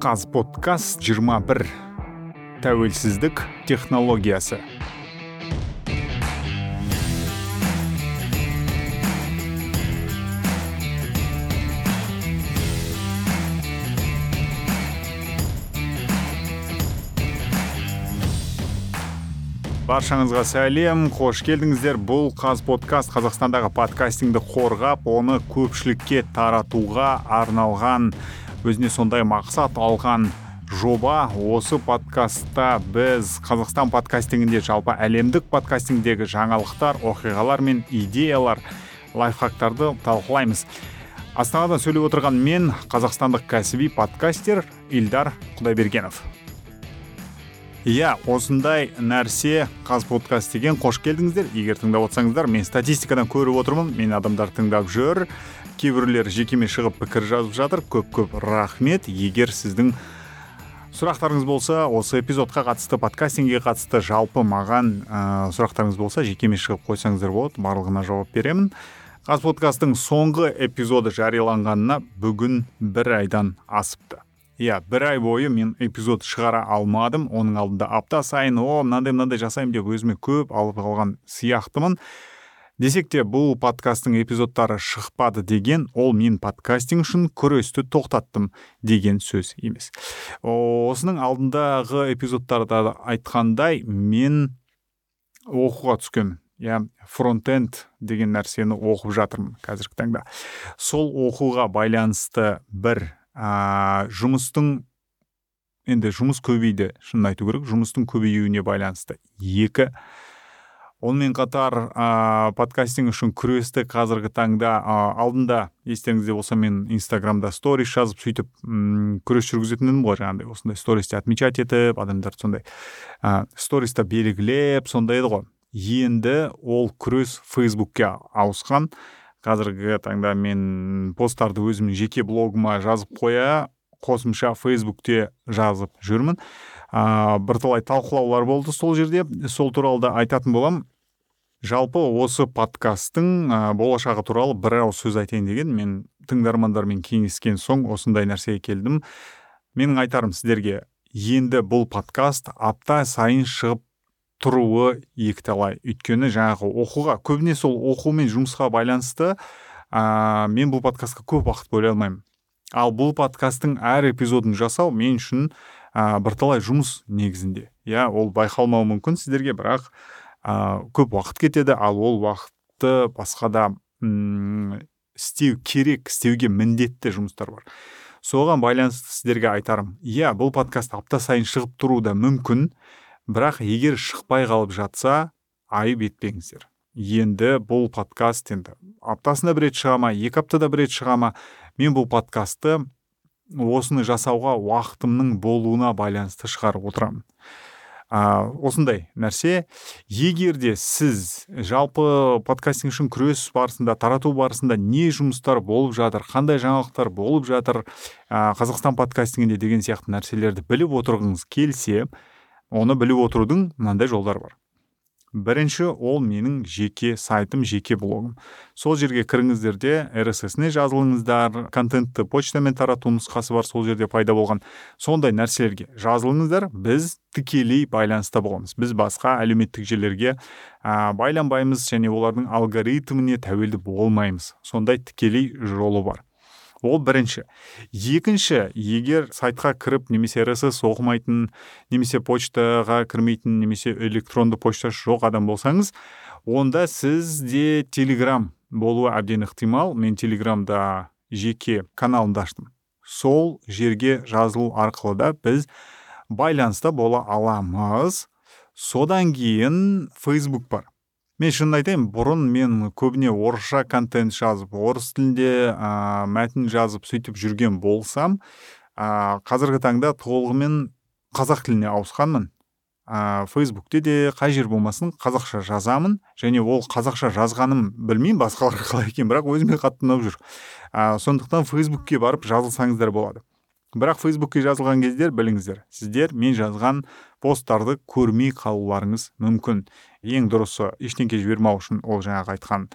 қазподкаст 21 тәуелсіздік технологиясы. Баршаңызға сәлем қош келдіңіздер. Бұл қазподкаст қазақстандағы подкастингді қорғап оны көпшілікке таратуға арналған өзіне сондай мақсат алған жоба осы подкастта біз қазақстан подкастингінде жалпы әлемдік подкастингдегі жаңалықтар оқиғалар мен идеялар лайфхактарды талқылаймыз. Астанадан сөйлеп отырған мен қазақстандық кәсіби подкастер ильдар құдайбергенов. Иә осындай нәрсе қазподкаст деген қош келдіңіздер. Егер тыңдап отырсаңыздар мен статистикадан көріп отырмын. Мен адамдар тыңдап жүр. Кейбіреулер жекеме шығып пікір жазып жатыр. Көп көп рахмет. Егер сіздің сұрақтарыңыз болса осы эпизодқа қатысты подкастингге қатысты жалпы маған ә, сұрақтарыңыз болса жекеме шығып қойсаңыздар болады. Барлығына жауап беремін. Қазподкасттың соңғы эпизоды жарияланғанына бүгін бір айдан асыпты. Иә бір ай бойы мен эпизод шығара алмадым. Оның алдында апта сайын о мынандай мынандай жасаймын деп өзіме көп алып қалған сияқтымын. Десек те бұл подкасттың эпизодтары шықпады деген ол мен подкастинг үшін күресті тоқтаттым деген сөз емес. Осының алдындағы эпизодтарда айтқандай мен оқуға түскенмін иә фронтенд деген нәрсені оқып жатырмын қазіргі таңда. Сол оқуға байланысты бір ә, жұмыстың енді жұмыс көбейді шынын айту керек жұмыстың көбеюіне байланысты екі онымен қатар ә, подкастинг үшін күресті қазіргі таңда ә, алдында естеріңізде болса мен инстаграмда сторис жазып сөйтіп м күрес жүргізетін едім ғой. Жаңағыдай осындай стористе отмечать етіп адамдарды сондай ә, сториста белгілеп сондай еді ғой. Енді ол күрес фейсбукке ауысқан. Қазіргі таңда мен посттарды өзімнің жеке блогыма жазып қоя қосымша фейсбукте жазып жүрмін. Ә, бірталай талқылаулар болды сол жерде. Сол туралы да айтатын боламын. Жалпы осы подкасттың ә, болашағы туралы бір ауыз сөз айтайын деген мен тыңдармандармен кеңескен соң осындай нәрсеге келдім. Менің айтарым сіздерге енді бұл подкаст апта сайын шығып тұруы екіталай. Өйткені жаңағы оқуға көбіне сол оқу мен жұмысқа байланысты ә, мен бұл подкастқа көп уақыт бөле алмаймын. Ал бұл подкасттың әр эпизодын жасау мен үшін ә, бірталай жұмыс негізінде. Иә ол байқалмауы мүмкін сіздерге бірақ ә, көп уақыт кетеді ал ол уақытты басқа да м істеу керек істеуге міндетті жұмыстар бар. Соған байланысты сіздерге айтарым. Иә бұл подкаст апта сайын шығып тұруы да мүмкін бірақ егер шықпай қалып жатса айып етпеңіздер. Енді бұл подкаст енді аптасына бір рет шыға ма екі аптада бір рет шыға ма? Мен бұл подкастты осыны жасауға уақытымның болуына байланысты шығарып отырамын ә, осындай нәрсе. Егер де сіз жалпы подкастинг үшін күрес барысында тарату барысында не жұмыстар болып жатыр қандай жаңалықтар болып жатыр ә, қазақстан подкастингінде деген сияқты нәрселерді біліп отырғыңыз келсе оны біліп отырудың мынандай жолдары бар. Бірінші ол менің жеке сайтым жеке блогым. Сол жерге кіріңіздер де rss не жазылыңыздар контентті почтамен тарату нұсқасы бар сол жерде пайда болған сондай нәрселерге жазылыңыздар біз тікелей байланыста боламыз. Біз басқа әлеуметтік желілерге ә, байланбаймыз және олардың алгоритміне тәуелді болмаймыз. Сондай тікелей жолы бар. Ол бірінші. Екінші егер сайтқа кіріп немесе рсс оқымайтын немесе почтаға кірмейтін немесе электронды почтасы жоқ адам болсаңыз онда сізде телеграм болуы әбден ықтимал. Мен телеграмда жеке каналымды аштым. Сол жерге жазылу арқылы да біз байланыста бола аламыз. Содан кейін фейсбук бар. Мен шынын айтайын бұрын мен көбіне орысша контент жазып орыс тілінде ә, мәтін жазып сөйтіп жүрген болсам ә, қазіргі таңда толығымен қазақ тіліне ауысқанмын. Ә, фейсбукте де қай жер болмасын қазақша жазамын және ол қазақша жазғаным білмеймін басқалар қалай екен бірақ өзіме қатты ұнап жүр. Ә, сондықтан фейсбукке барып жазылсаңыздар болады. Бірақ фейсбукке жазылған кездер біліңіздер сіздер мен жазған посттарды көрмей қалуларыңыз мүмкін. Ең дұрысы ештеңе жібермау үшін ол жаңағы айтқан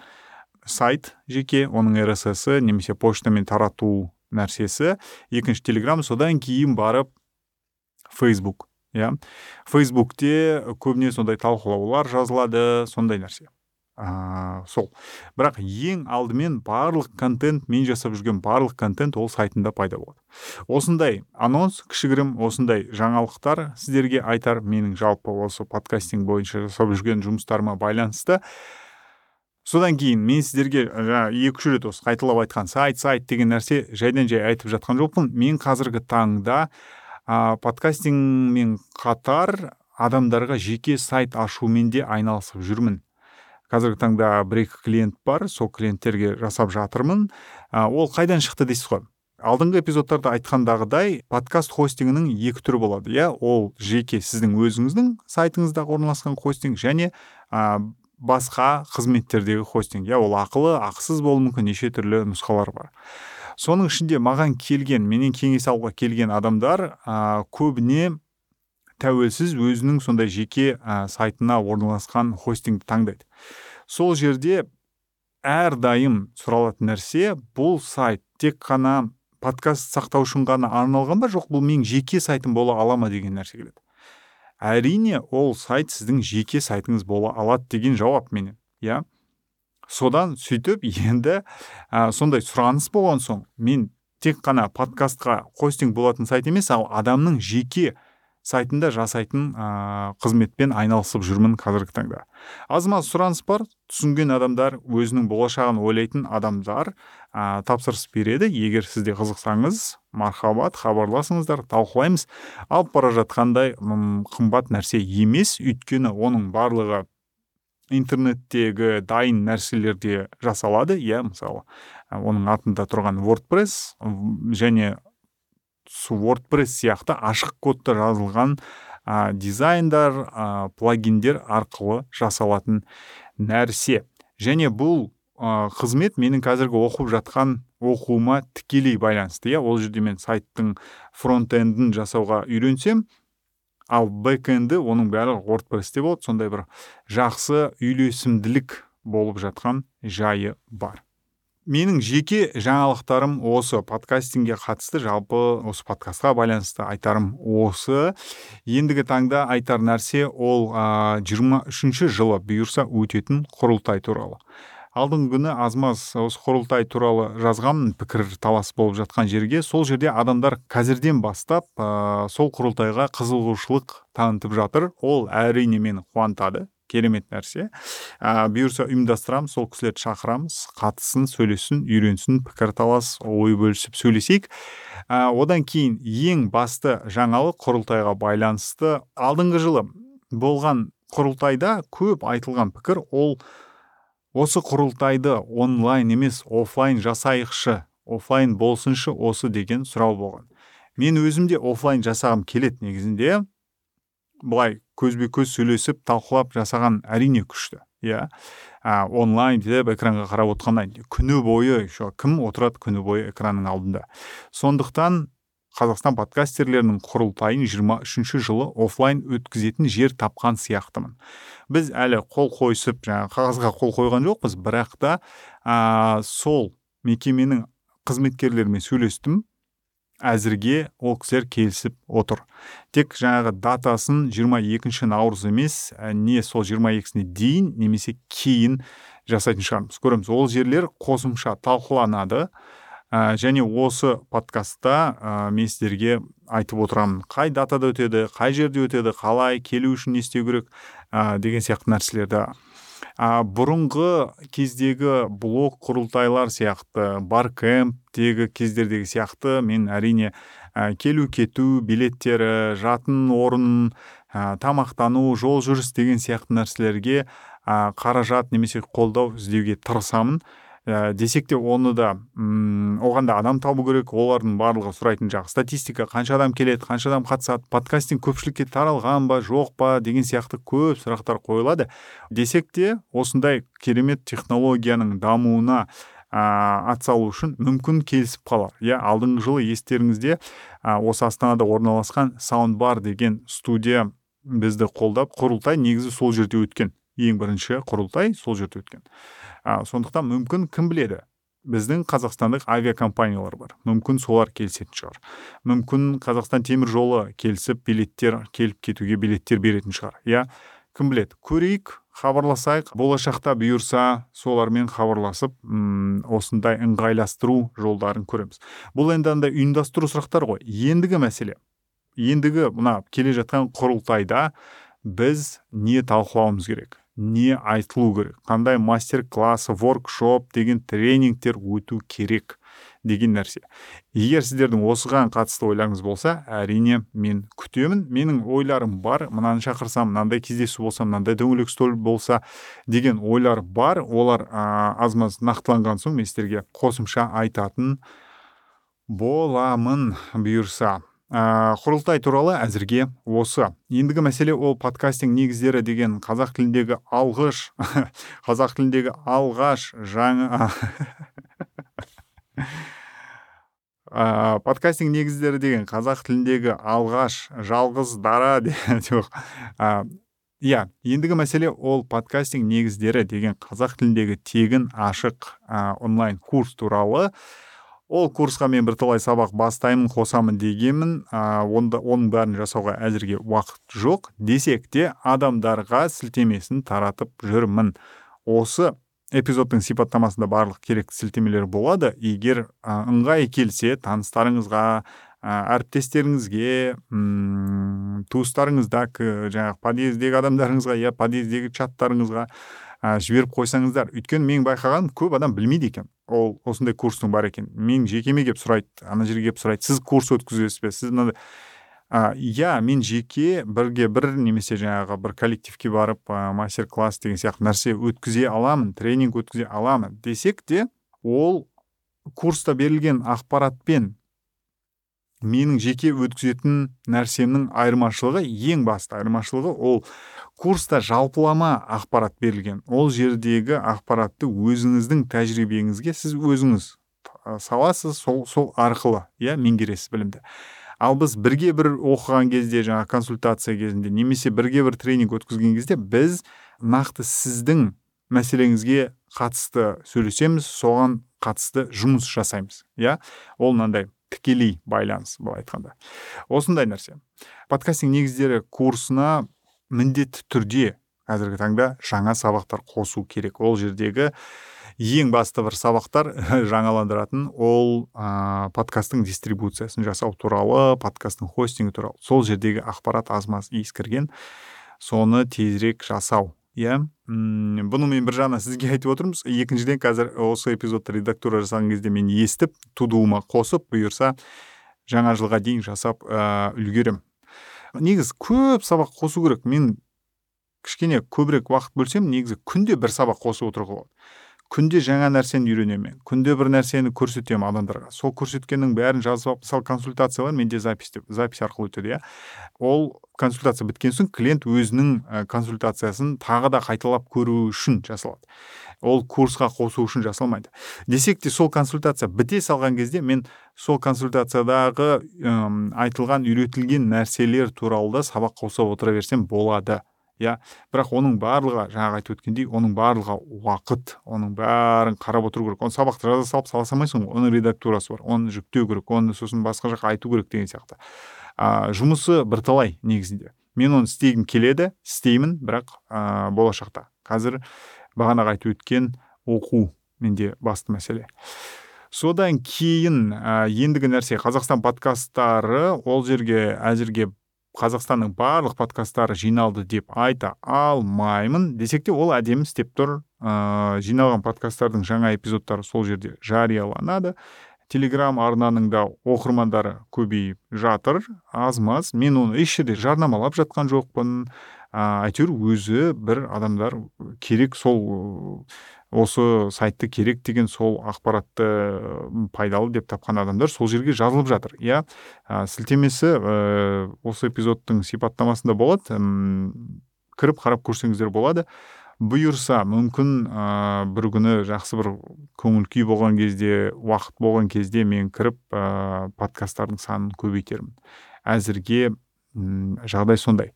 сайт жеке оның рсс немесе почтамен тарату нәрсесі. Екінші телеграм содан кейін барып фейсбук иә. Фейсбукте көбіне сондай талқылаулар жазылады сондай нәрсе. Ә, сол. Бірақ ең алдымен барлық контент мен жасап жүрген барлық контент ол сайтында пайда болады. Осындай анонс кішігірім осындай жаңалықтар сіздерге айтар менің жалпы осы подкастинг бойынша жасап жүрген жұмыстарыма байланысты. Содан кейін мен сіздерге жаңа екі үш рет осы қайталап айтқан сайт сайт деген нәрсе жайдан жай айтып жатқан жоқпын. Мен қазіргі таңда ә, подкастингмен қатар адамдарға жеке сайт ашумен де айналысып жүрмін. Қазіргі таңда бір екі клиент бар сол клиенттерге жасап жатырмын. Ә, ол қайдан шықты дейсіз ғой? Алдыңғы эпизодтарда айтқандағыдай подкаст хостингінің екі түрі болады иә? Ол жеке сіздің өзіңіздің сайтыңыздағы орналасқан хостинг және ә, басқа қызметтердегі хостинг иә? Ол ақылы ақысыз болуы мүмкін неше түрлі нұсқалар бар. Соның ішінде маған келген менен кеңес алуға келген адамдар ә, көбіне тәуелсіз өзінің сондай жеке ә, сайтына орналасқан хостингті таңдайды. Сол жерде әрдайым сұралатын нәрсе бұл сайт тек қана подкаст сақтау үшін ғана арналған ба жоқ бұл менің жеке сайтым бола ала ма деген нәрсе келеді. Әрине ол сайт сіздің жеке сайтыңыз бола алады деген жауап менен иә. Содан сөйтіп енді ә, сондай сұраныс болған соң мен тек қана подкастқа хостинг болатын сайт емес ал адамның жеке сайтында жасайтын ә, қызметпен айналысып жүрмін қазіргі таңда. Аз маз сұраныс бар? Түсінген адамдар өзінің болашағын ойлайтын адамдар ә, тапсырыс береді. Егер сізде қызықсаңыз мархабат хабарласыңыздар талқылаймыз. Алып бара жатқандай қымбат нәрсе емес. Өйткені оның барлығы интернеттегі дайын нәрселерде жасалады. Иә мысалы оның атында тұрған wordpress және wordpress сияқты ашық кодта жазылған ә, дизайндар ә, плагиндер арқылы жасалатын нәрсе. Және бұл ә, қызмет менің қазіргі оқып жатқан оқуыма тікелей байланысты иә. Ол жерде мен сайттың фронт эндін жасауға үйренсем ал бэк энді оның бәрі wordpressте болады. Сондай бір жақсы үйлесімділік болып жатқан жайы бар. Менің жеке жаңалықтарым осы подкастингке қатысты жалпы осы подкастқа байланысты айтарым осы. Ендігі таңда айтар нәрсе ол жиырма үшінші жылы бұйырса өтетін құрылтай туралы. Алдыңғы күні аз маз осы құрылтай туралы жазған пікір талас болып жатқан жерге. Сол жерде адамдар қазірден бастап ә, сол құрылтайға қызығушылық танытып жатыр. Ол әрине мені қуантады. Керемет нәрсе. Ә, бұйырса ұйымдастырамыз сол кісілерді шақырамыз қатыссын сөйлессін үйренсін пікірталас ой бөлісіп сөйлесейік. Ә, одан кейін ең басты жаңалық құрылтайға байланысты алдыңғы жылы болған құрылтайда көп айтылған пікір ол осы құрылтайды онлайн емес офлайн жасайықшы офлайн болсыншы осы деген сұрау болған. Мен өзім де офлайн жасағым келеді негізінде. Былай көзбе көз сөйлесіп талқылап жасаған әрине күшті иә? Онлайн деп экранға қарап отырғаннан күні бойы еще кім отырады күні бойы экранның алдында? Сондықтан қазақстан подкастерлерінің құрылтайын 23 жылы офлайн өткізетін жер тапқан сияқтымын. Біз әлі қол қойысып жаңағы қағазға қол қойған жоқпыз бірақ та ә, сол мекеменің қызметкерлерімен сөйлестім. Әзірге ол кісілер келісіп отыр. Тек жаңағы датасын 22 наурыз емес ә, не сол 22-сіне дейін немесе кейін жасайтын шығармыз. Көреміз ол жерлер қосымша талқыланады. Ә, және осы подкастта ә, мен сіздерге айтып отырамын қай датада өтеді қай жерде өтеді қалай келу үшін не істеу керек ә, деген сияқты нәрселерді а, бұрынғы кездегі блог құрылтайлар сияқты баркэмптегі кездердегі сияқты мен әрине ә, келу кету билеттері жатын орын ә, тамақтану жол жүріс деген сияқты нәрселерге ә, қаражат немесе қолдау іздеуге тырысамын. Ә, десек те оны да м оған да адам табу керек олардың барлығы сұрайтын жағы. Статистика қанша адам келеді қанша адам қатысады подкастинг көпшілікке таралған ба жоқ па деген сияқты көп сұрақтар қойылады. Десек те осындай керемет технологияның дамуына ә, атсалу үшін мүмкін келісіп қалар. Иә алдыңғы жылы естеріңізде ә, осы астанада орналасқан саундбар деген студия бізді қолдап құрылтай негізі сол жерде өткен. Ең бірінші құрылтай сол жерде өткен. Ә, сондықтан мүмкін кім біледі? Біздің қазақстандық авиакомпаниялар бар. Мүмкін солар келісетін шығар. Мүмкін қазақстан темір жолы келісіп билеттер келіп кетуге билеттер беретін шығар. Иә? Кім біледі? Көрейік хабарласайық. Болашақта бұйырса солармен хабарласып м осындай ыңғайластыру жолдарын көреміз. Бұл енді андай ұйымдастыру сұрақтар ғой. Ендігі мәселе. Ендігі мына келе жатқан құрылтайда біз не талқылауымыз керек? Не айтылу керек. Қандай мастер класс воркшоп деген тренингтер өту керек деген нәрсе. Егер сіздердің осыған қатысты ойларыңыз болса әрине мен күтемін. Менің ойларым бар. Мынаны шақырсам мынандай кездесу болса мынандай дөңгелек үстел болса деген ойлар бар. Олар ә, аз маз нақтыланған соң мен сіздерге қосымша айтатын боламын бұйырса. Ә, құрылтай туралы әзірге осы. Ендігі мәселе ол подкастинг негіздері деген қазақ тіліндегі алғыш қазақ тіліндегі алғаш жаңа ә, подкастинг негіздері деген қазақ тіліндегі алғаш жалғыз дара жоқ. Иә ендігі мәселе ол подкастинг негіздері деген қазақ тіліндегі тегін ашық ә, онлайн курс туралы. Ол курсқа мен бірталай сабақ бастаймын қосамын дегенмін. Ә, онда, оның бәрін жасауға әзірге уақыт жоқ. Десек те адамдарға сілтемесін таратып жүрмін. Осы эпизодтың сипаттамасында барлық керекті сілтемелер болады. Егер ә, ыңғай келсе таныстарыңызға әріптестеріңізге туыстарыңызда жаңағы подъездегі адамдарыңызға иә подъездегі чаттарыңызға ә, жіберіп қойсаңыздар өйткені мен байқағаным көп адам білмейді екен ол осындай курстың бар екен мен жекеме келіп сұрайды ана жерге келіп сұрайды сіз курс өткізесіз бе? Сіз мынандай иә мен жеке бірге бір немесе жаңағы бір коллективке барып ә, мастер класс деген сияқты нәрсе өткізе аламын тренинг өткізе аламын десек те ол курста берілген ақпаратпен менің жеке өткізетін нәрсемнің айырмашылығы ең басты айырмашылығы ол курста жалпылама ақпарат берілген. Ол жердегі ақпаратты өзіңіздің тәжірибеңізге сіз өзіңіз саласыз сол сол арқылы иә меңгересіз білімді. Ал біз бірге бір оқыған кезде жаңа консультация кезінде немесе бірге бір тренинг өткізген кезде біз нақты сіздің мәселеңізге қатысты сөйлесеміз соған қатысты жұмыс жасаймыз иә? Ол мынандай. Тікелей байланыс былай айтқанда. Осындай нәрсе. Подкастинг негіздері курсына міндетті түрде қазіргі таңда жаңа сабақтар қосу керек. Ол жердегі ең басты бір сабақтар жаңаландыратын ол ә, подкасттың дистрибуциясын жасау туралы подкасттың хостингі туралы. Сол жердегі ақпарат аз маз ескірген соны тезірек жасау иә. Бұны мен бір жағынан сізге айтып отырмыз. Екіншіден қазір осы эпизодты редактура жасаған кезде мен естіп тудуыма қосып бұйырса жаңа жылға дейін жасап ә, үлгерем. Негізі көп сабақ қосу керек. Мен кішкене көбірек уақыт бөлсем негізі күнде бір сабақ қосып отыруға болады. Күнде жаңа нәрсені үйренемін. күнде бір нәрсені көрсетемін адамдарға. сол көрсеткеннің бәрін жазып алып мысалы консультациялар менде запись деп запись арқылы өтеді иә. ол консультация біткен соң клиент өзінің консультациясын тағы да қайталап көру үшін жасалады. ол курсқа қосу үшін жасалмайды. десек те сол консультация біте салған кезде мен сол консультациядағы ұм, айтылған үйретілген нәрселер туралы да сабақ қоса отыра берсем болады. Иә? бірақ оның барлығы жаңағы айтып өткендей оның барлығы уақыт оның бәрін қарап отыру керек. Оны сабақты жаза салып сала салмайсың ғой. Оның редактурасы бар оны жүктеу керек оны сосын басқа жаққа айту керек деген сияқты. А, жұмысы бірталай негізінде. Мен оны істегім келеді істеймін бірақ ә, болашақта. Қазір бағанағы айтып өткен оқу менде басты мәселе. Содан кейін ә, ендігі нәрсе қазақстан подкасттары ол жерге әзірге қазақстанның барлық подкасттары жиналды деп айта алмаймын. Десек те ол әдемі істеп тұр. Ә, жиналған подкасттардың жаңа эпизодтары сол жерде жарияланады. Телеграм арнаның да оқырмандары көбейіп жатыр. Аз маз мен оны еш жерде жарнамалап жатқан жоқпын. Ә, әйтеуір өзі бір адамдар керек сол осы сайтты керек деген сол ақпаратты пайдалы деп тапқан адамдар сол жерге жазылып жатыр. Иә? Сілтемесі ә, осы эпизодтың сипаттамасында болады. Кіріп қарап көрсеңіздер болады. Бұйырса мүмкін ә, бір күні жақсы бір көңіл күй болған кезде уақыт болған кезде мен кіріп ә, подкасттардың санын көбейтермін әзірге жағдай сондай.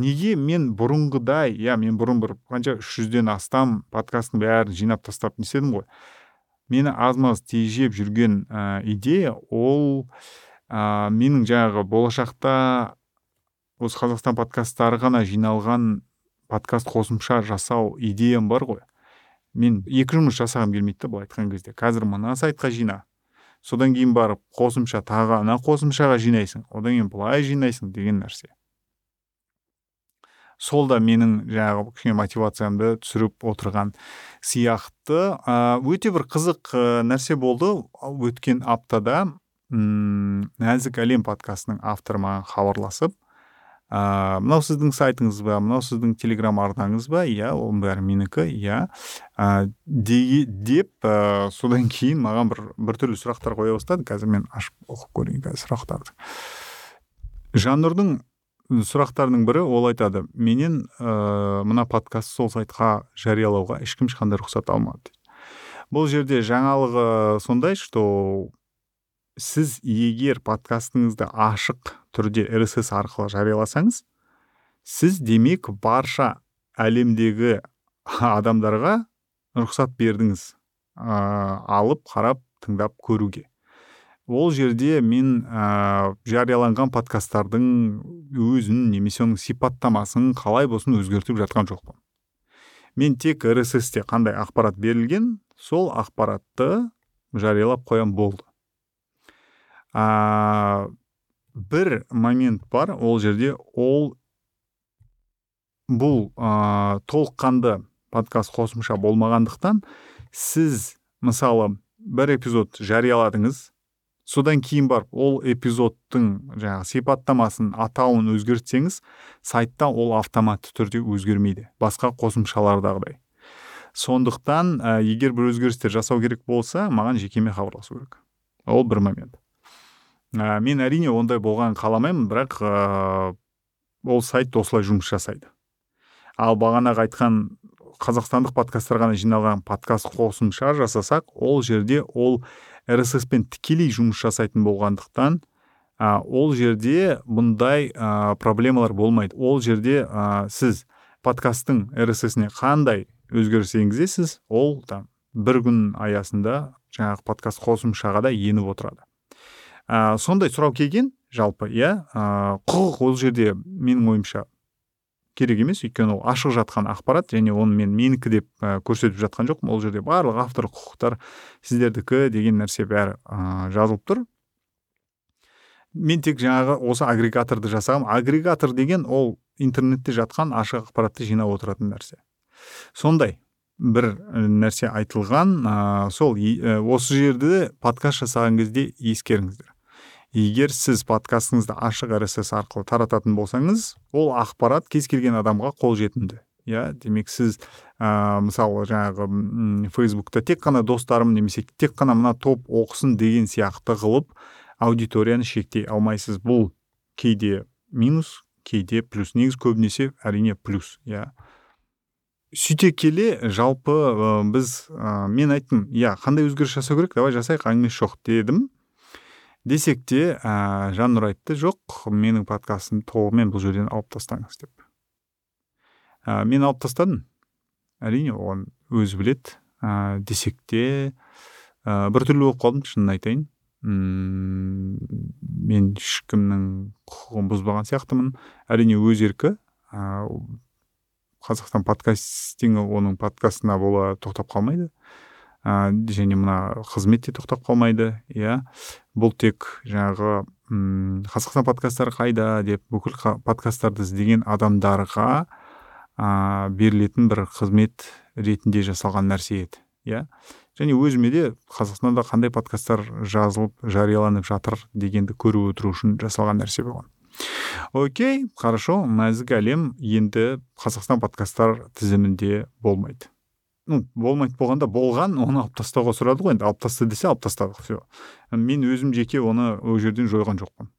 Неге мен бұрынғыдай иә мен бұрын бір қанша үш жүзден астам подкасттың бәрін жинап тастап не істедім ғой? Мені аз маз тежеп жүрген ә, идея ол ә, менің жаңағы болашақта осы қазақстан подкасттары ғана жиналған подкаст қосымша жасау идеям бар ғой. Мен екі жұмыс жасағым келмейді да былай айтқан кезде. Қазір мына сайтқа жина. Содан кейін барып қосымша тағы ана қосымшаға жинайсың одан кейін былай жинайсың деген нәрсе. Сол да менің жаңағы кішкене мотивациямды түсіріп отырған сияқты. Өте бір қызық нәрсе болды. Өткен аптада м нәзік әлем подкастының авторы маған хабарласып ә, мынау сіздің сайтыңыз ба мынау сіздің телеграм арнаңыз ба? Иә оның бәрі менікі иә. Ә, деп ә, содан кейін маған бір біртүрлі сұрақтар қоя бастады. Қазір мен ашып оқып көрейін қазір сұрақтарды. Жаннұрдың сұрақтарының бірі ол айтады. Менен ә, мына подкаст сол сайтқа жариялауға ешкім ешқандай рұқсат алмады бұл жерде жаңалығы сондай что сіз егер подкастыңызды ашық түрде rss арқылы жарияласаңыз сіз демек барша әлемдегі адамдарға рұқсат бердіңіз ә, алып қарап тыңдап көруге. Ол жерде мен ә, жарияланған подкасттардың өзін немесе оның сипаттамасын қалай болсын өзгертіп жатқан жоқпын. Мен тек rss те қандай ақпарат берілген сол ақпаратты жариялап қоям болды. Ә, бір момент бар ол жерде ол бұл ә, толыққанды подкаст қосымша болмағандықтан сіз мысалы бір эпизод жарияладыңыз содан кейін барып ол эпизодтың жаңағы сипаттамасын атауын өзгертсеңіз сайтта ол автоматты түрде өзгермейді басқа қосымшалардағыдай. Сондықтан ә, егер бір өзгерістер жасау керек болса маған жекеме хабарласу керек. Ол бір момент. Ә, мен әрине ондай болған қаламаймын бірақ ә, ол сайт осылай жұмыс жасайды. Ал бағанағы айтқан қазақстандық подкасттар ғана жиналған подкаст қосымша жасасақ ол жерде ол rss пен тікелей жұмыс жасайтын болғандықтан ә, ол жерде бұндай ә, проблемалар болмайды. Ол жерде ә, сіз подкасттың rss-іне қандай өзгеріс енгізесіз ол там бір күн аясында жаңағы подкаст қосымшаға да еніп отырады. Ә, сондай сұрау келген жалпы иә? Ә, құқық ол жерде менің ойымша керек емес. Өйткені ол ашық жатқан ақпарат және оны мен менікі деп ә, көрсетіп жатқан жоқпын. Ол жерде барлық автор құқықтар сіздердікі деген нәрсе бәрі ә, жазылып тұр. Мен тек жаңағы осы агрегаторды жасағам. Агрегатор деген ол интернетте жатқан ашық ақпаратты жинап отыратын нәрсе. Сондай бір нәрсе айтылған ә, сол осы жерді подкаст жасаған кезде ескеріңіздер. Егер сіз подкастыңызды ашық rss арқылы тарататын болсаңыз ол ақпарат кез келген адамға қолжетімді. Иә демек сіз ә, мысалы жаңағы фейсбукта тек қана достарым немесе тек қана мына топ оқысын деген сияқты қылып аудиторияны шектей алмайсыз. Бұл кейде минус кейде плюс. Негізі көбінесе әрине плюс иә. Сөйте келе жалпы ә, біз ә, мен айттым иә қандай өзгеріс жасау керек? Давай жасайық әңгімесі жоқ дедім. Десек те ә, жаннұр айтты жоқ менің подкастымды толығымен бұл жерден алып тастаңыз деп. Ә, мен алып тастадым. Әрине оған өзі білет ә, десек те ә, біртүрлі болып қалдым шынын айтайын. Үм, мен ешкімнің құқығын бұзбаған сияқтымын. Әрине өз еркі. Ә, қазақстан подкастингі оның подкастына бола тоқтап қалмайды. Ә, және мына қызмет те тоқтап қалмайды иә. Бұл тек жаңағы м қазақстан подкасттары қайда деп бүкіл подкасттарды іздеген адамдарға ә, берілетін бір қызмет ретінде жасалған нәрсе еді иә. Және өзіме де қазақстанда қандай подкасттар жазылып жарияланып жатыр дегенді көріп отыру үшін жасалған нәрсе болған. Окей хорошо нәзік әлем енді қазақстан подкасттар тізімінде болмайды. Ну болмайды болғанда болған оны алып тастауға сұрады ғой енді. Алып таста десе алып тастадық все мен өзім жеке оны ол жерден жойған жоқпын.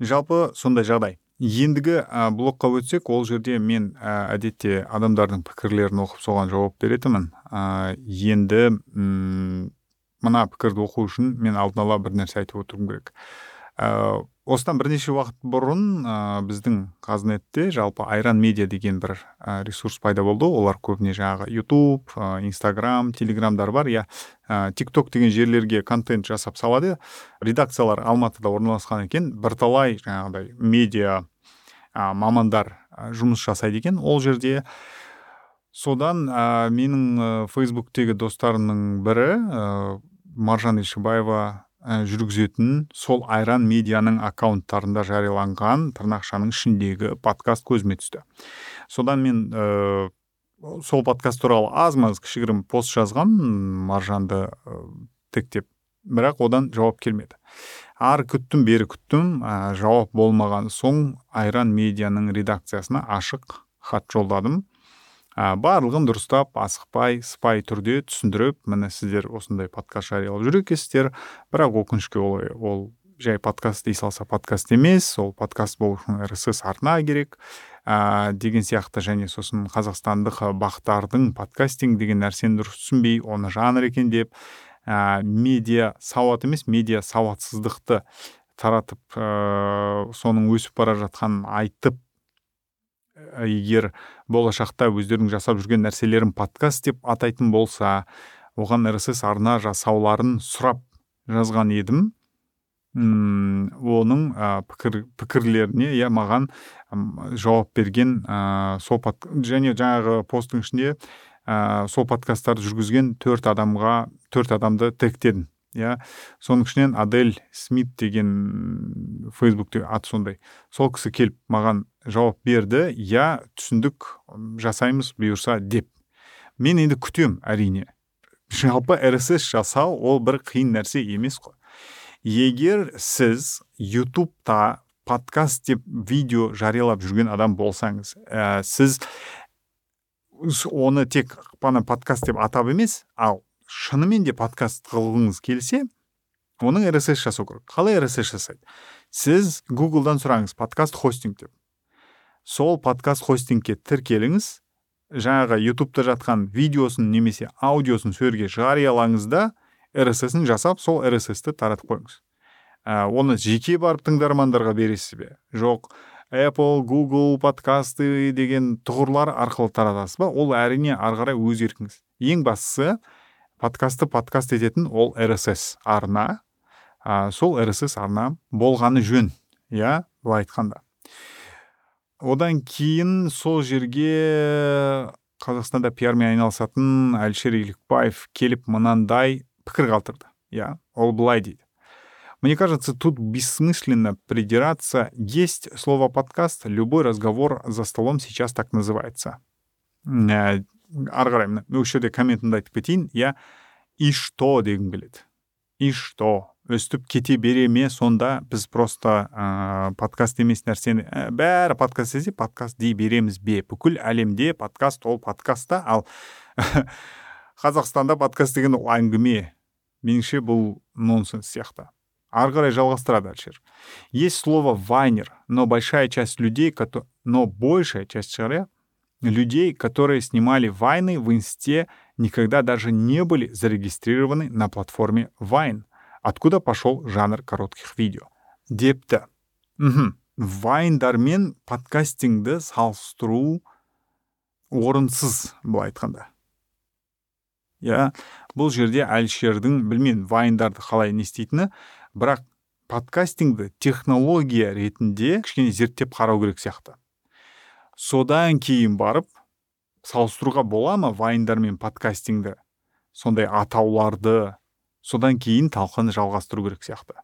Жалпы сондай жағдай. Ендігі ә, блокқа өтсек ол жерде мен ә, әдетте адамдардың пікірлерін оқып соған жауап беретінмін. Ә, енді м мына пікірді оқу үшін мен алдын ала бір нәрсе айтып отыруым керек. Ә, осыдан бірнеше уақыт бұрын ә, біздің қазнетте жалпы айран медиа деген бір ә, ресурс пайда болды. Олар көбіне жаңағы ютуб ә, инстаграм телеграмдар бар. Иә ә, тик ток деген жерлерге контент жасап салады. Редакциялар алматыда орналасқан екен. Бірталай жаңағыдай медиа ә, мамандар жұмыс жасайды екен ол жерде. Содан ә, менің фейсбуктегі достарымның бірі ә, маржан ишибаева ә, жүргізетін сол айран медианың аккаунттарында жарияланған тырнақшаның ішіндегі подкаст көзіме түсті. Содан мен ә, сол подкаст туралы аз маз кішігірім пост жазған маржанды ә, тектеп бірақ одан жауап келмеді. Ары күттім бері күттім ә, жауап болмаған соң айран медианың редакциясына ашық хат жолдадым. ә, барлығын дұрыстап асықпай сыпайы түрде түсіндіріп міне сіздер осындай подкаст жариялап жүр екенсіздер бірақ өкінішке ол, ол жай подкаст дей салса подкаст емес ол подкаст болу үшін рсс арна керек. Ә, деген сияқты және сосын қазақстандық бақтардың подкастинг деген нәрсені дұрыс түсінбей оны жанр екен деп ә, медиа сауат емес медиа сауатсыздықты таратып ә, соның өсіп бара жатқанын айтып егер болашақта өздерінің жасап жүрген нәрселерін подкаст деп атайтын болса оған рсс арна жасауларын сұрап жазған едім. Үм, оның ә, пікір, пікірлеріне иә маған жауап берген ә, сол под... және жаңағы посттың ішінде ә, сол подкасттарды жүргізген төрт адамға төрт адамды тегтедім иә. Соның ішінен адель смит деген фейсбукте аты сондай. Сол кісі келіп маған жауап берді иә түсіндік жасаймыз бұйырса деп. Мен енді күтем әрине жалпы рсс жасау ол бір қиын нәрсе емес қой. Егер сіз ютубта подкаст деп видео жариялап жүрген адам болсаңыз ә, сіз оны тек қана подкаст деп атап емес ал шынымен де подкаст қылғыңыз келсе оның рсс жасау керек. Қалай рсс жасайды? Сіз гуглдан сұраңыз подкаст хостинг деп. Сол подкаст хостингке тіркеліңіз жаңағы ютубта жатқан видеосын немесе аудиосын сол жерге жариялаңыз да рссін жасап сол рссті таратып қойыңыз. Ә, оны жеке барып тыңдармандарға бересіз бе? Жоқ. Apple google подкасты деген тұғырлар арқылы таратасыз ба? Ол әрине ары қарай өз еркіңіз ең бастысы подкастты подкаст ететін ол рсс арна ә, сол рсс арна болғаны жөн иә былай айтқанда одан кейін сол жерге қазақстанда пиармен айналысатын әлішер елікбаев келіп мынандай пікір қалдырды иә ол былай дейді Мне кажется, тут бессмысленно придираться. Есть слово подкаст, любой разговор за столом сейчас так называется. Ары қарай мына осы жерде комментімді айтып кетейін. Иә и что? дегім келеді. И что? өстіп кете бере ме? сонда біз просто ә, подкаст емес нәрсені ә, бәрі подкаст десе подкаст дей береміз бе? Бүкіл әлемде подкаст ол подкаст ал қазақстанда подкаст деген ол әңгіме. Меніңше бұл нонсенс сияқты. Ары қарай жалғастырады әлішер. Есть слово вайнер но большая часть людей но большая часть иә людей, которые снимали вайны в инсте, никогда даже не были зарегистрированы на платформе Vine, откуда пошел жанр коротких видео. депті мхм вайндармен подкастингді салыстыру орынсыз былай айтқанда. Иә бұл жерде әлішердің білмеймін вайндарды қалай не істейтіні бірақ подкастингді технология ретінде кішкене зерттеп қарау керек сияқты. Содан кейін барып салыстыруға бола ма вайндар мен подкастингді? Сондай атауларды содан кейін талқыны жалғастыру керек сияқты.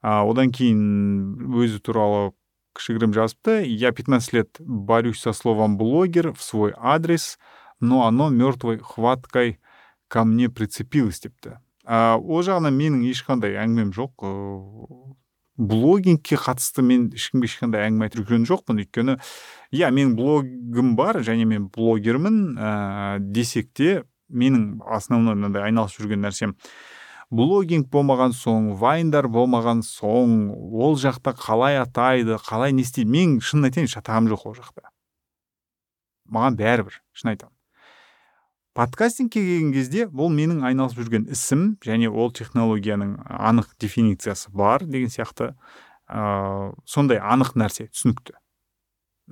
А, одан кейін өзі туралы кішігірім жазыпты. Я 15 лет борюсь со словом блогер в свой адрес но оно мертвой хваткой ко мне прицепилось депті. Ол жағынан менің ешқандай әңгімем жоқ блогингке қатысты мен ешкімге ешқандай әңгіме айтып жүрген жоқпын. Өйткені иә менің блогым бар және мен блогермін. Ә, десек те менің основной мынандай айналысып жүрген нәрсем блогинг болмаған соң вайндар болмаған соң ол жақта қалай атайды қалай не істейді мен шынын айтайын шатағым жоқ ол жақта. Маған бәрібір шын айтамын. Подкастингке келген кезде бұл менің айналысып жүрген ісім және ол технологияның анық дефинициясы бар деген сияқты ә, сондай анық нәрсе түсінікті.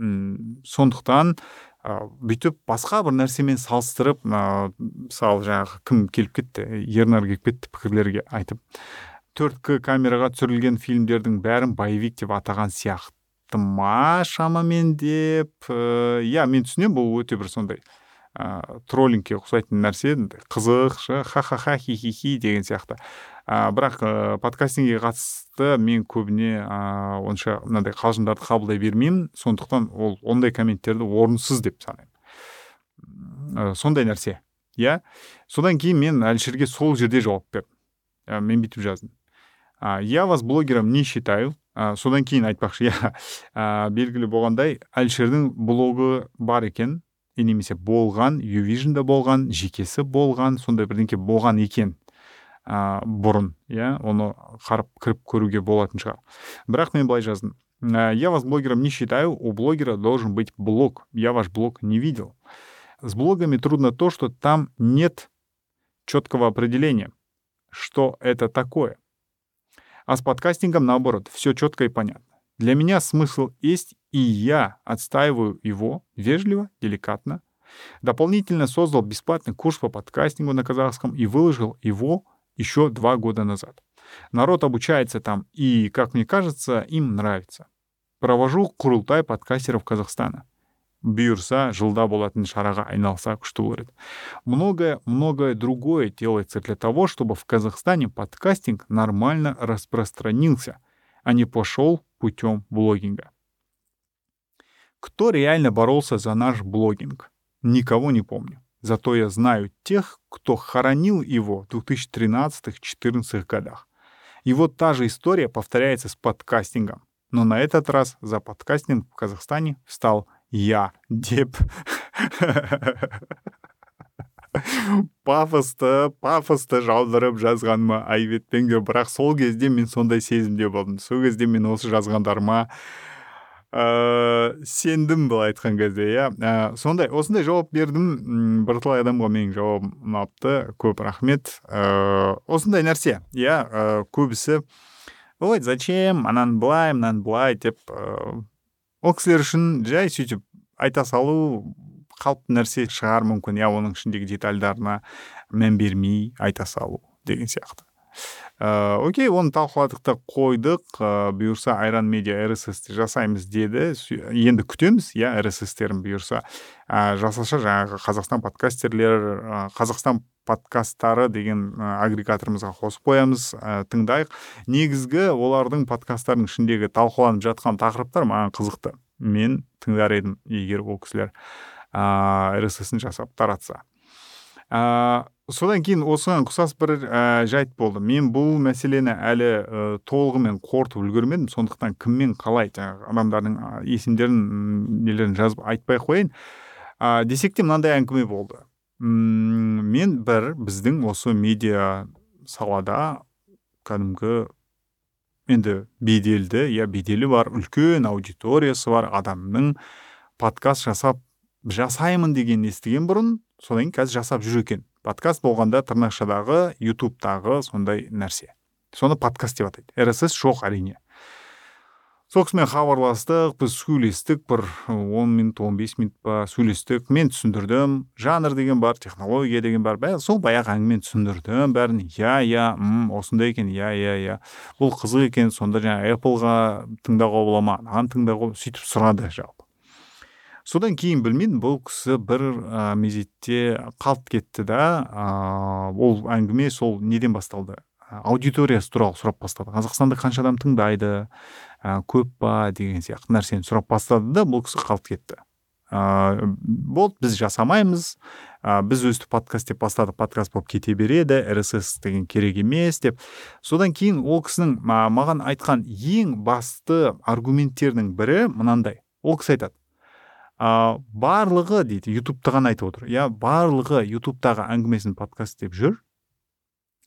Үм, сондықтан ә, бүйтіп басқа бір нәрсемен салыстырып ә, мысалы жаңағы кім келіп кетті ернар келіп кетті пікірлерге айтып төрт к камераға түсірілген фильмдердің бәрін боевик деп атаған сияқты ма шамамен деп иә мен түсінемін бұл өте бір сондай ә, троллингке ұқсайтын нәрсе қызық ха ха ха хи хи хи деген сияқты. Ә, бірақ ә, подкастингке қатысты мен көбіне ә, онша мынандай қалжыңдарды қабылдай бермеймін. Сондықтан ол ондай комменттерді орынсыз деп санаймын. Ә, сондай нәрсе иә. Содан кейін мен әлішерге сол жерде жауап бердім. Ә, мен бүйтіп жаздым. Ә, я вас блогером не считаю ә, содан кейін айтпақшы иә ә, белгілі болғандай әлішердің блогы бар екен. и немесе болған ювижнда болған жекесі болған сондай бірдеңке болған екен ә, бұрын иә оны қарап кіріп көруге болатын шығар бірақ мен былай жаздым я вас блогером не считаю у блогера должен быть блог я ваш блог не видел с блогами трудно то что там нет четкого определения что это такое а с подкастингом наоборот все четко и понятно для меня смысл есть, и я отстаиваю его вежливо, деликатно. Дополнительно создал бесплатный курс по подкастингу на казахском и выложил его еще два года назад. Народ обучается там, и, как мне кажется, им нравится. Провожу курултай подкастеров Казахстана. бұйырса жылда болатын шараға айналса күшті болар многое многое другое делается для того чтобы в казахстане подкастинг нормально распространился а не пошел путем блогинга. Кто реально боролся за наш блогинг? Никого не помню. Зато я знаю тех, кто хоронил его в 2013-2014 годах. И вот та же история повторяется с подкастингом. Но на этот раз за подкастинг в Казахстане встал я, Деп. пафосты пафосты жаудырып жазғаныма айып етпеңдер бірақ сол кезде мен сондай сезімде болдым. Сол кезде мен осы жазғандарыма ә, сендім былай айтқан кезде иә. Ә, сондай осындай жауап бердім. Бірталай адамға менің жауабым ұнапты. Көп рахмет. Ә, осындай нәрсе иә көбісі ой зачем? Ананы былай мынаны былай деп ә, ол кісілер үшін жай сөйтіп айта салу қалыпты нәрсе шығар мүмкін иә оның ішіндегі детальдарына мән бермей айта салу деген сияқты. Ә, окей оны талқыладық та қойдық. Ә, бұйырса айран медиа рсс жасаймыз деді. Енді күтеміз иә рсстерін бұйырса. Ә, жасаса жаңағы қазақстан подкастерлер қазақстан подкасттары деген агрегаторымызға қосып қоямыз ә, тыңдайық. Негізгі олардың подкасттарының ішіндегі талқыланып жатқан тақырыптар маған қызықты. Мен тыңдар едім егер ол кісілер рссн жасап таратса. Ә, содан кейін осыған ұқсас бір ә, жайт болды. Мен бұл мәселені әлі ә, толығымен қорытып үлгермедім. Сондықтан кіммен қалай жаңағы адамдардың есімдерін нелерін жазып айтпай қояйын. Ә, десек те мынандай әңгіме болды. М мен бір біздің осы медиа салада кәдімгі енді беделді иә беделі бар үлкен аудиториясы бар адамның подкаст жасап жасаймын деген естіген бұрын содан кейін қазір жасап жүр екен. Подкаст болғанда тырнақшадағы ютубтағы сондай нәрсе. Соны подкаст деп атайды. рсс жоқ әрине. Сол кісімен хабарластық біз сөйлестік бір он минут он бес минут па сөйлестік. Мен түсіндірдім. Жанр деген бар технология деген бар. Бәрі сол баяғы әңгімені түсіндірдім. Бәрін иә иә осындай екен иә иә иә. Бұл қызық екен. Сонда жаңағы эпплға тыңдауға бола ма? Анаған тыңдауға сөйтіп сұрады содан кейін білмеймін бұл кісі бір ә, мезетте қалт кетті да ә, ол әңгіме сол неден басталды? Аудиториясы туралы сұрап бастады. Қазақстанда қанша адам тыңдайды ә, көп па деген сияқты нәрсені сұрап бастады да бұл кісі қалт кетті. Ә, болды біз жасамаймыз. Ә, біз өстіп подкаст деп бастадық подкаст болып кете береді рсс деген керек емес деп. Содан кейін ол кісінің маған айтқан ең басты аргументтердің бірі мынандай. Ол кісі айтады ә, барлығы дейді ютубты ғана айтып отыр. Иә барлығы ютубтағы әңгімесін подкаст деп жүр.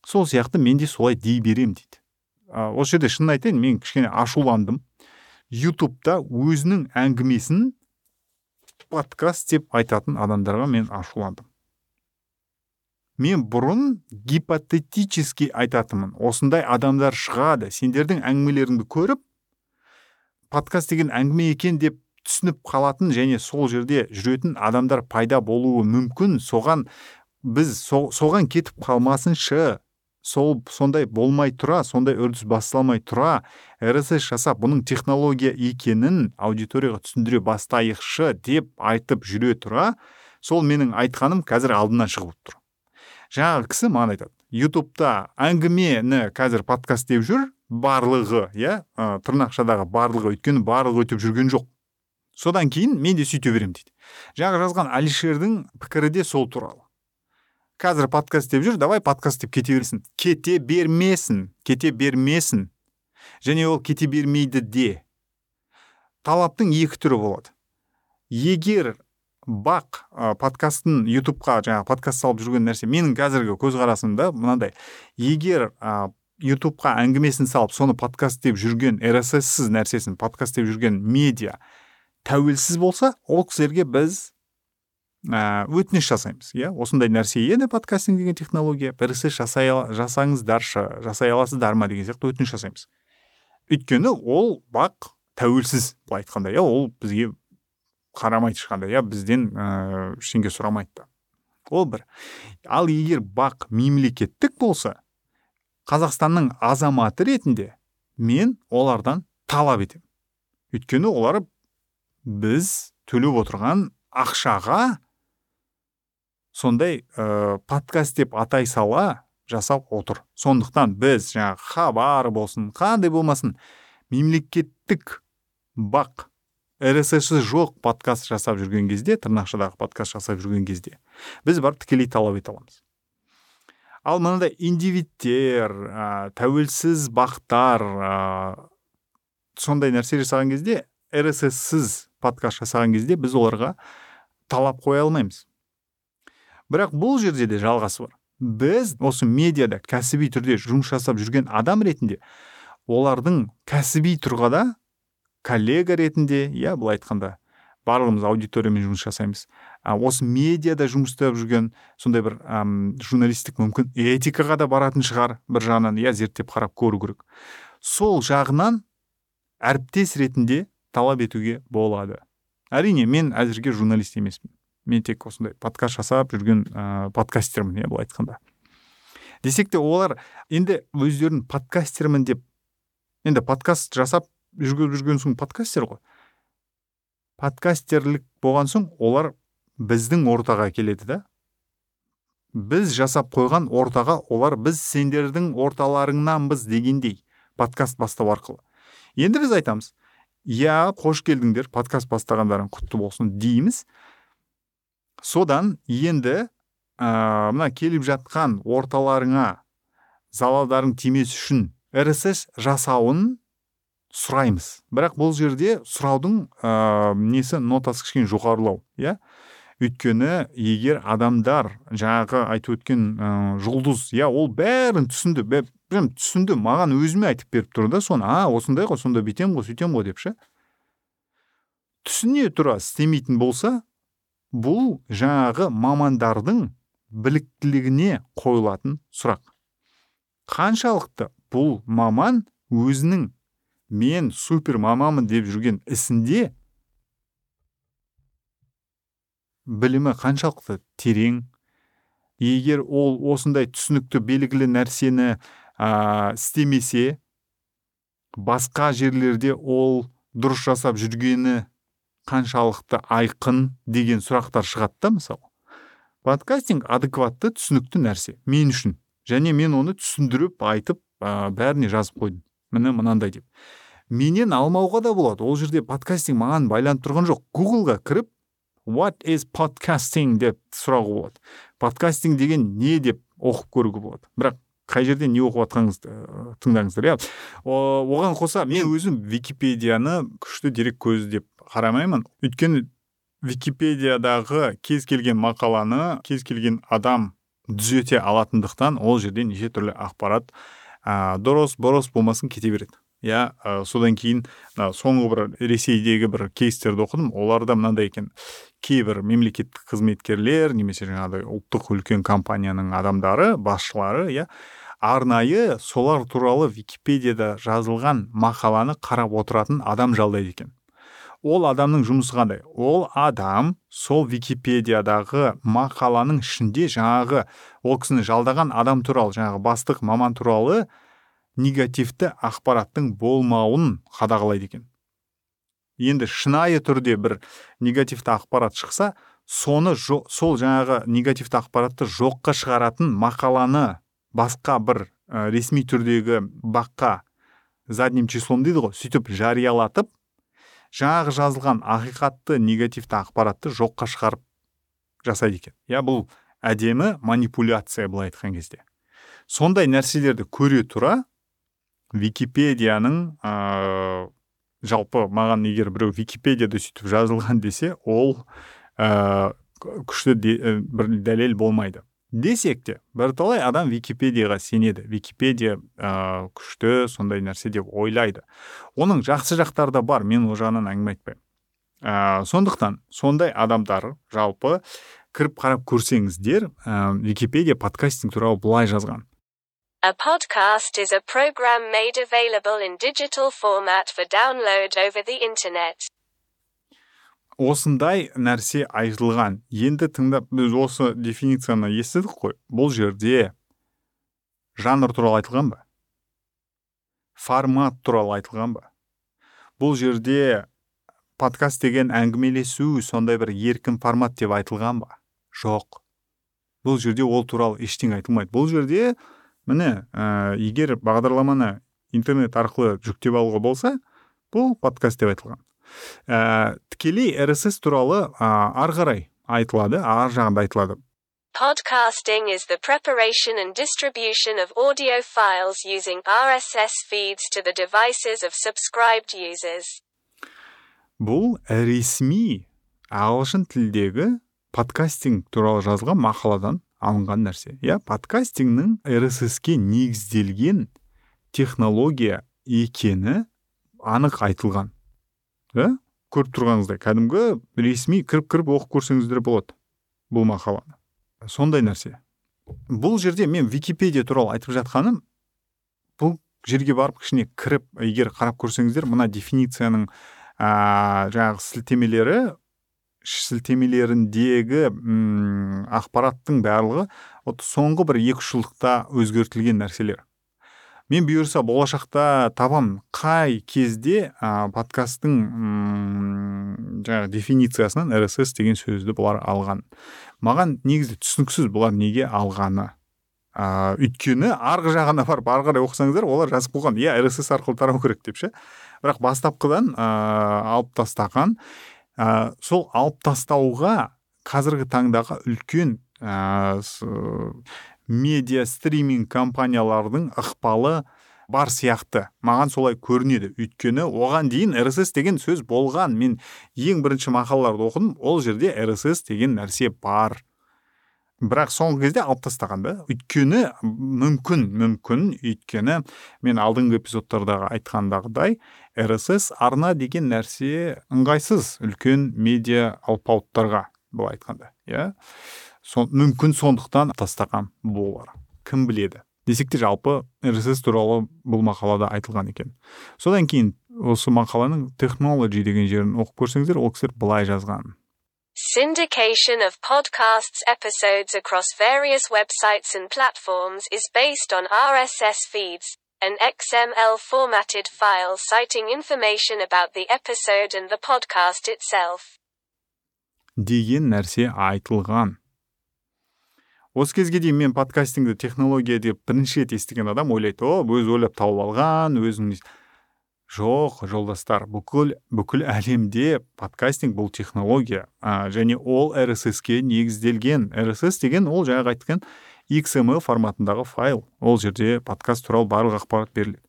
Сол сияқты мен де солай дей беремін дейді. Ә, осы жерде шынын айтайын мен кішкене ашуландым. Ютубта өзінің әңгімесін подкаст деп айтатын адамдарға мен ашуландым. Мен бұрын гипотетически айтатынмын. Осындай адамдар шығады сендердің әңгімелеріңді көріп подкаст деген әңгіме екен деп түсініп қалатын және сол жерде жүретін адамдар пайда болуы мүмкін. Соған біз соған кетіп қалмасыншы. Сол сондай болмай тұра сондай үрдіс басталмай тұра. рсс жасап бұның технология екенін аудиторияға түсіндіре бастайықшы деп айтып жүре тұра. Сол менің айтқаным қазір алдынан шығып тұр жаңағы кісі маған айтады. Ютубта әңгімені қазір подкаст деп жүр барлығы иә тырнақшадағы барлығы өйткені барлығы өтіп жүрген жоқ содан кейін мен де сөйте беремін дейді. Жаңағы жазған әлишердің пікірі де сол туралы. Қазір подкаст деп жүр давай подкаст деп кете берсін. Кете бермесін кете бермесін. Және ол кете бермейді де. Талаптың екі түрі болады. Егер бақ ә, подкастын ютубқа жаңағы подкаст салып жүрген нәрсе менің қазіргі көзқарасымда мынандай. Егер ә, ютубқа әңгімесін салып соны подкаст деп жүрген рсс нәрсесін подкаст деп жүрген медиа тәуелсіз болса ол кісілерге біз ә, өтініш жасаймыз. Иә осындай нәрсе еді подкастинг деген технология. Бір іс жасай жасаңыздаршы жасай аласыздар ма деген сияқты өтініш жасаймыз. Өйткені ол бақ тәуелсіз былай айтқанда. Иә ол бізге қарамайды ешқандай. Иә бізден ыыы ә, ештеңе сұрамайды да. Ол бір. Ал егер бақ мемлекеттік болса қазақстанның азаматы ретінде мен олардан талап етемін. Өйткені олар біз төлеп отырған ақшаға сондай ә, подкаст деп атай сала жасап отыр. Сондықтан біз жаңағы хабар болсын қандай болмасын мемлекеттік бақ рсс жоқ подкаст жасап жүрген кезде тырнақшадағы подкаст жасап жүрген кезде біз барып тікелей талап ете аламыз. Ал мынандай индивидтер ә, тәуелсіз бақтар ә, сондай нәрсе жасаған кезде рсс подкаст жасаған кезде біз оларға талап қоя алмаймыз. Бірақ бұл жерде де жалғасы бар. Біз осы медиада кәсіби түрде жұмыс жасап жүрген адам ретінде олардың кәсіби тұрғада коллега ретінде иә былай айтқанда барлығымыз аудиториямен жұмыс жасаймыз. А, осы медиада жұмыс істеп жүрген сондай бір әм, журналистік мүмкін этикаға да баратын шығар бір жағынан иә зерттеп қарап көру керек. Сол жағынан әріптес ретінде талап етуге болады. Әрине мен әзірге журналист емеспін. Мен тек осындай подкаст жасап жүрген ә, подкастермін иә былай айтқанда. Десек те олар енді өздерін подкастермін деп енді подкаст жасап жүргізіп жүрген соң подкастер ғой. Подкастерлік болған соң олар біздің ортаға келеді да. Біз жасап қойған ортаға олар біз сендердің орталарыңнанбыз дегендей подкаст бастау арқылы. Енді біз айтамыз иә қош келдіңдер подкаст бастағандарың құтты болсын дейміз. Содан енді ә, мына келіп жатқан орталарыңа залалдарың тимес үшін рсс жасауын сұраймыз. Бірақ бұл жерде сұраудың ә, несі нотасы кішкене жоғарылау иә. Өйткені егер адамдар жаңағы айтып өткен ә, жұлдыз иә ол бәрін түсінді прям түсінді маған өзіме айтып беріп тұр да соны а осындай ғой сонда бүйтемін ғой сөйтемін ғой деп ше. Түсіне тұра істемейтін болса бұл жаңағы мамандардың біліктілігіне қойылатын сұрақ. Қаншалықты бұл маман өзінің мен супер мамамын деп жүрген ісінде білімі қаншалықты терең егер ол осындай түсінікті белгілі нәрсені ә, істемесе басқа жерлерде ол дұрыс жасап жүргені қаншалықты айқын деген сұрақтар шығады да мысалы. Подкастинг адекватты түсінікті нәрсе мен үшін. Және мен оны түсіндіріп айтып ә, бәріне жазып қойдым. Міне мынандай деп. Менен алмауға да болады. Ол жерде подкастинг маған байланып тұрған жоқ. Гуглға кіріп what is podcasting деп сұрауға болады. Подкастинг деген не деп оқып көруге болады. Бірақ қай жерде не оқып жатқаныңызды тыңдаңыздар иә. Оған қоса мен өзім википедияны күшті дерек көзі деп қарамаймын. Өйткені википедиядағы кез келген мақаланы кез келген адам түзете алатындықтан ол жерде неше түрлі ақпарат ә, дұрыс бұрыс болмасын кете береді. Иә ә, содан кейін мына соңғы бір ресейдегі бір кейстерді оқыдым. Оларда мынандай екен. Кейбір мемлекеттік қызметкерлер немесе жаңағыдай ұлттық үлкен компанияның адамдары басшылары иә арнайы солар туралы википедияда жазылған мақаланы қарап отыратын адам жалдайды екен. Ол адамның жұмысы қандай? Ол адам сол википедиядағы мақаланың ішінде жаңағы ол кісіні жалдаған адам туралы жаңағы бастық маман туралы негативті ақпараттың болмауын қадағалайды екен. Енді шынайы түрде бір негативті ақпарат шықса соны сол жаңағы негативті ақпаратты жоққа шығаратын мақаланы басқа бір ә, ресми түрдегі баққа задним числом дейді ғой сөйтіп жариялатып жаңағы жазылған ақиқатты негативті ақпаратты жоққа шығарып жасайды екен. Иә бұл әдемі манипуляция былай айтқан кезде. Сондай нәрселерді көре тұра википедияның ә, жалпы маған егер біреу википедияда сөйтіп жазылған десе ол ә, күшті бір дәлел болмайды. Десек те бірталай адам википедияға сенеді. Википедия ә, күшті сондай нәрсе деп ойлайды. Оның жақсы жақтары да бар мен ол жағынан әңгіме айтпаймын. Ә, сондықтан сондай адамдар жалпы кіріп қарап көрсеңіздер ә, википедия подкастинг туралы былай жазған. A podcast is a program made available in digital format for download over the internet. осындай нәрсе айтылған. Енді тыңдап біз осы дефиницияны естідік қой. Бұл жерде жанр туралы айтылған ба? Формат туралы айтылған ба? Бұл жерде подкаст деген әңгімелесу сондай бір еркін формат деп айтылған ба? Жоқ. Бұл жерде ол туралы ештеңе айтылмайды. Бұл жерде міне ә, егер бағдарламаны интернет арқылы жүктеп алуға болса бұл подкаст деп айтылған ә, тікелей rss туралы ә, ары қарай айтылады ар жағында айтылады Podcasting is the preparation and distribution of audio files using RSS feeds to the devices of subscribed users. Бұл ресми ағылшын тілдегі подкастинг туралы жазылған мақаладан алынған нәрсе. Иә, подкастингнің RSS-ке негізделген технология екені анық айтылған. Иә көріп тұрғаныңыздай кәдімгі ресми кіріп кіріп оқып көрсеңіздер болады бұл мақаланы. Сондай нәрсе. Бұл жерде мен википедия туралы айтып жатқаным бұл жерге барып кішкене кіріп егер қарап көрсеңіздер мына дефиницияның ә, жаңағы сілтемелері сілтемелеріндегі м ақпараттың барлығы вот соңғы бір екі үш жылдықта өзгертілген нәрселер. Мен бұйырса болашақта табам. Қай кезде ә, подкасттың жаңағы дефинициясынан rss деген сөзді бұлар алған. Маған негізі түсініксіз бұлар неге алғаны. Ә, өйткені арғы жағына барып ары қарай оқысаңыздар олар жазып қойған иә rss арқылы тарау керек деп ше. Бірақ бастапқыдан ә, алып тастаған. Ә, сол алып тастауға қазіргі таңдағы үлкен ә, медиа стриминг компаниялардың ықпалы бар сияқты. Маған солай көрінеді. Өйткені оған дейін rss деген сөз болған. Мен ең бірінші мақалаларды оқыдым. Ол жерде rss деген нәрсе бар. Бірақ соңғы кезде алып тастаған да. Өйткені мүмкін мүмкін өйткені мен алдыңғы эпизодтардағы айтқандағыдай rss арна деген нәрсе ыңғайсыз үлкен медиа алпауыттарға былай айтқанда иә. Мүмкін сондықтан тастаған болар. Кім біледі? Десек те жалпы rss туралы бұл мақалада айтылған екен. Содан кейін осы мақаланың технологи деген жерін оқып көрсеңіздер ол кісілер былай жазған. Syndication of podcasts episodes across various websites and platforms is based on RSS feeds, an XML formatted file citing information about the episode and the podcast itself. деген нәрсе айтылған осы кезге дейін мен подкастингді технология деп бірінші рет естіген адам ойлайды о өзі ойлап тауып алған өзің жоқ жолдастар бүкіл бүкіл әлемде подкастинг бұл технология. Ә, және ол rss-ке негізделген. rss деген ол жаңағы айтқан xml форматындағы файл. Ол жерде подкаст туралы барлық ақпарат беріледі.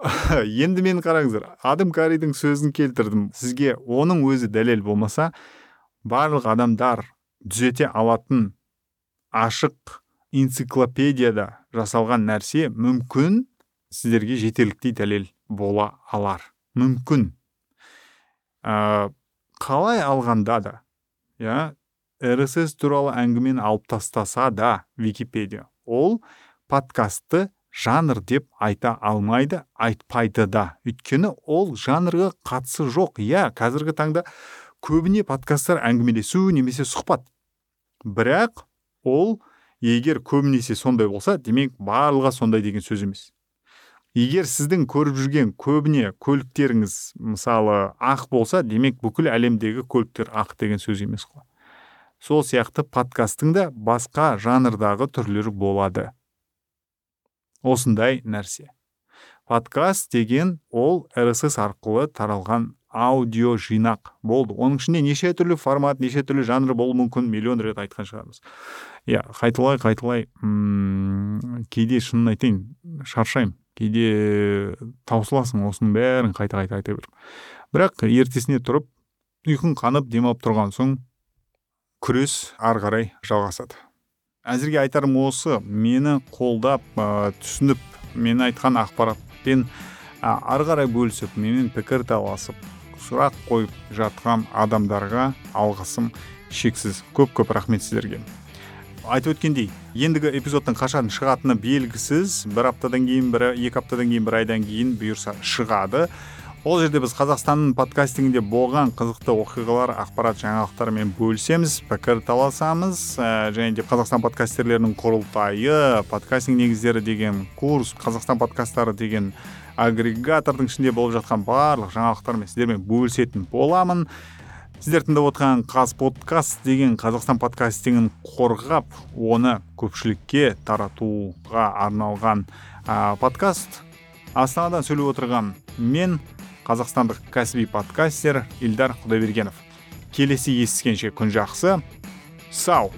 Енді мені қараңыздар адым каридің сөзін келтірдім. Сізге оның өзі дәлел болмаса барлық адамдар түзете алатын ашық энциклопедияда жасалған нәрсе мүмкін сіздерге жетерліктей дәлел. Бола алар. Мүмкін. Ә, қалай алғанда да иә рсс туралы әңгімені алып тастаса да википедия ол подкастты жанр деп айта алмайды айтпайды да. Өйткені ол жанрға қатысы жоқ. Иә қазіргі таңда көбіне подкасттар әңгімелесу немесе сұхбат. Бірақ ол егер көбінесе сондай болса демек барлығы сондай деген сөз емес. Егер сіздің көріп жүрген көбіне көліктеріңіз мысалы ақ болса демек бүкіл әлемдегі көліктер ақ деген сөз емес қой. Сол сияқты подкасттың да басқа жанрдағы түрлері болады. Осындай нәрсе. Подкаст деген ол рсс арқылы таралған аудио жинақ болды. Оның ішінде неше түрлі формат неше түрлі жанр болуы мүмкін миллион рет айтқан шығармыз. Иә қайталай қайталай кейде шынын айтайын шаршаймын. Кейде таусыласың осының бәрін қайта қайта айта беріп бірақ ертесіне тұрып ұйқың қанып демалып тұрған соң күрес ары қарай жалғасады. Әзірге айтарым осы мені қолдап ә, түсініп мен айтқан ақпаратпен ә, ары қарай бөлісіп менімен пікір таласып сұрақ қойып жатқан адамдарға алғысым шексіз. Көп көп рахмет сіздерге. Айтып өткендей ендігі эпизодтың қашан шығатыны белгісіз. Бір аптадан кейін бір екі аптадан кейін бір айдан кейін бұйырса шығады. Ол жерде біз қазақстанның подкастингінде болған қызықты оқиғалар ақпарат жаңалықтармен бөлісеміз пікір таласамыз. Ә, және де қазақстан подкастерлерінің құрылтайы подкастинг негіздері деген курс қазақстан подкасттары деген агрегатордың ішінде болып жатқан барлық жаңалықтармен сіздермен бөлісетін боламын. Сіздер тыңдап отырған қаз подкаст деген қазақстан подкастингін қорғап оны көпшілікке таратуға арналған ә, подкаст астанадан сөйлеп отырған мен қазақстандық кәсіби подкастер илдар құдайбергенов. Келесі естіскенше күн жақсы. Сау!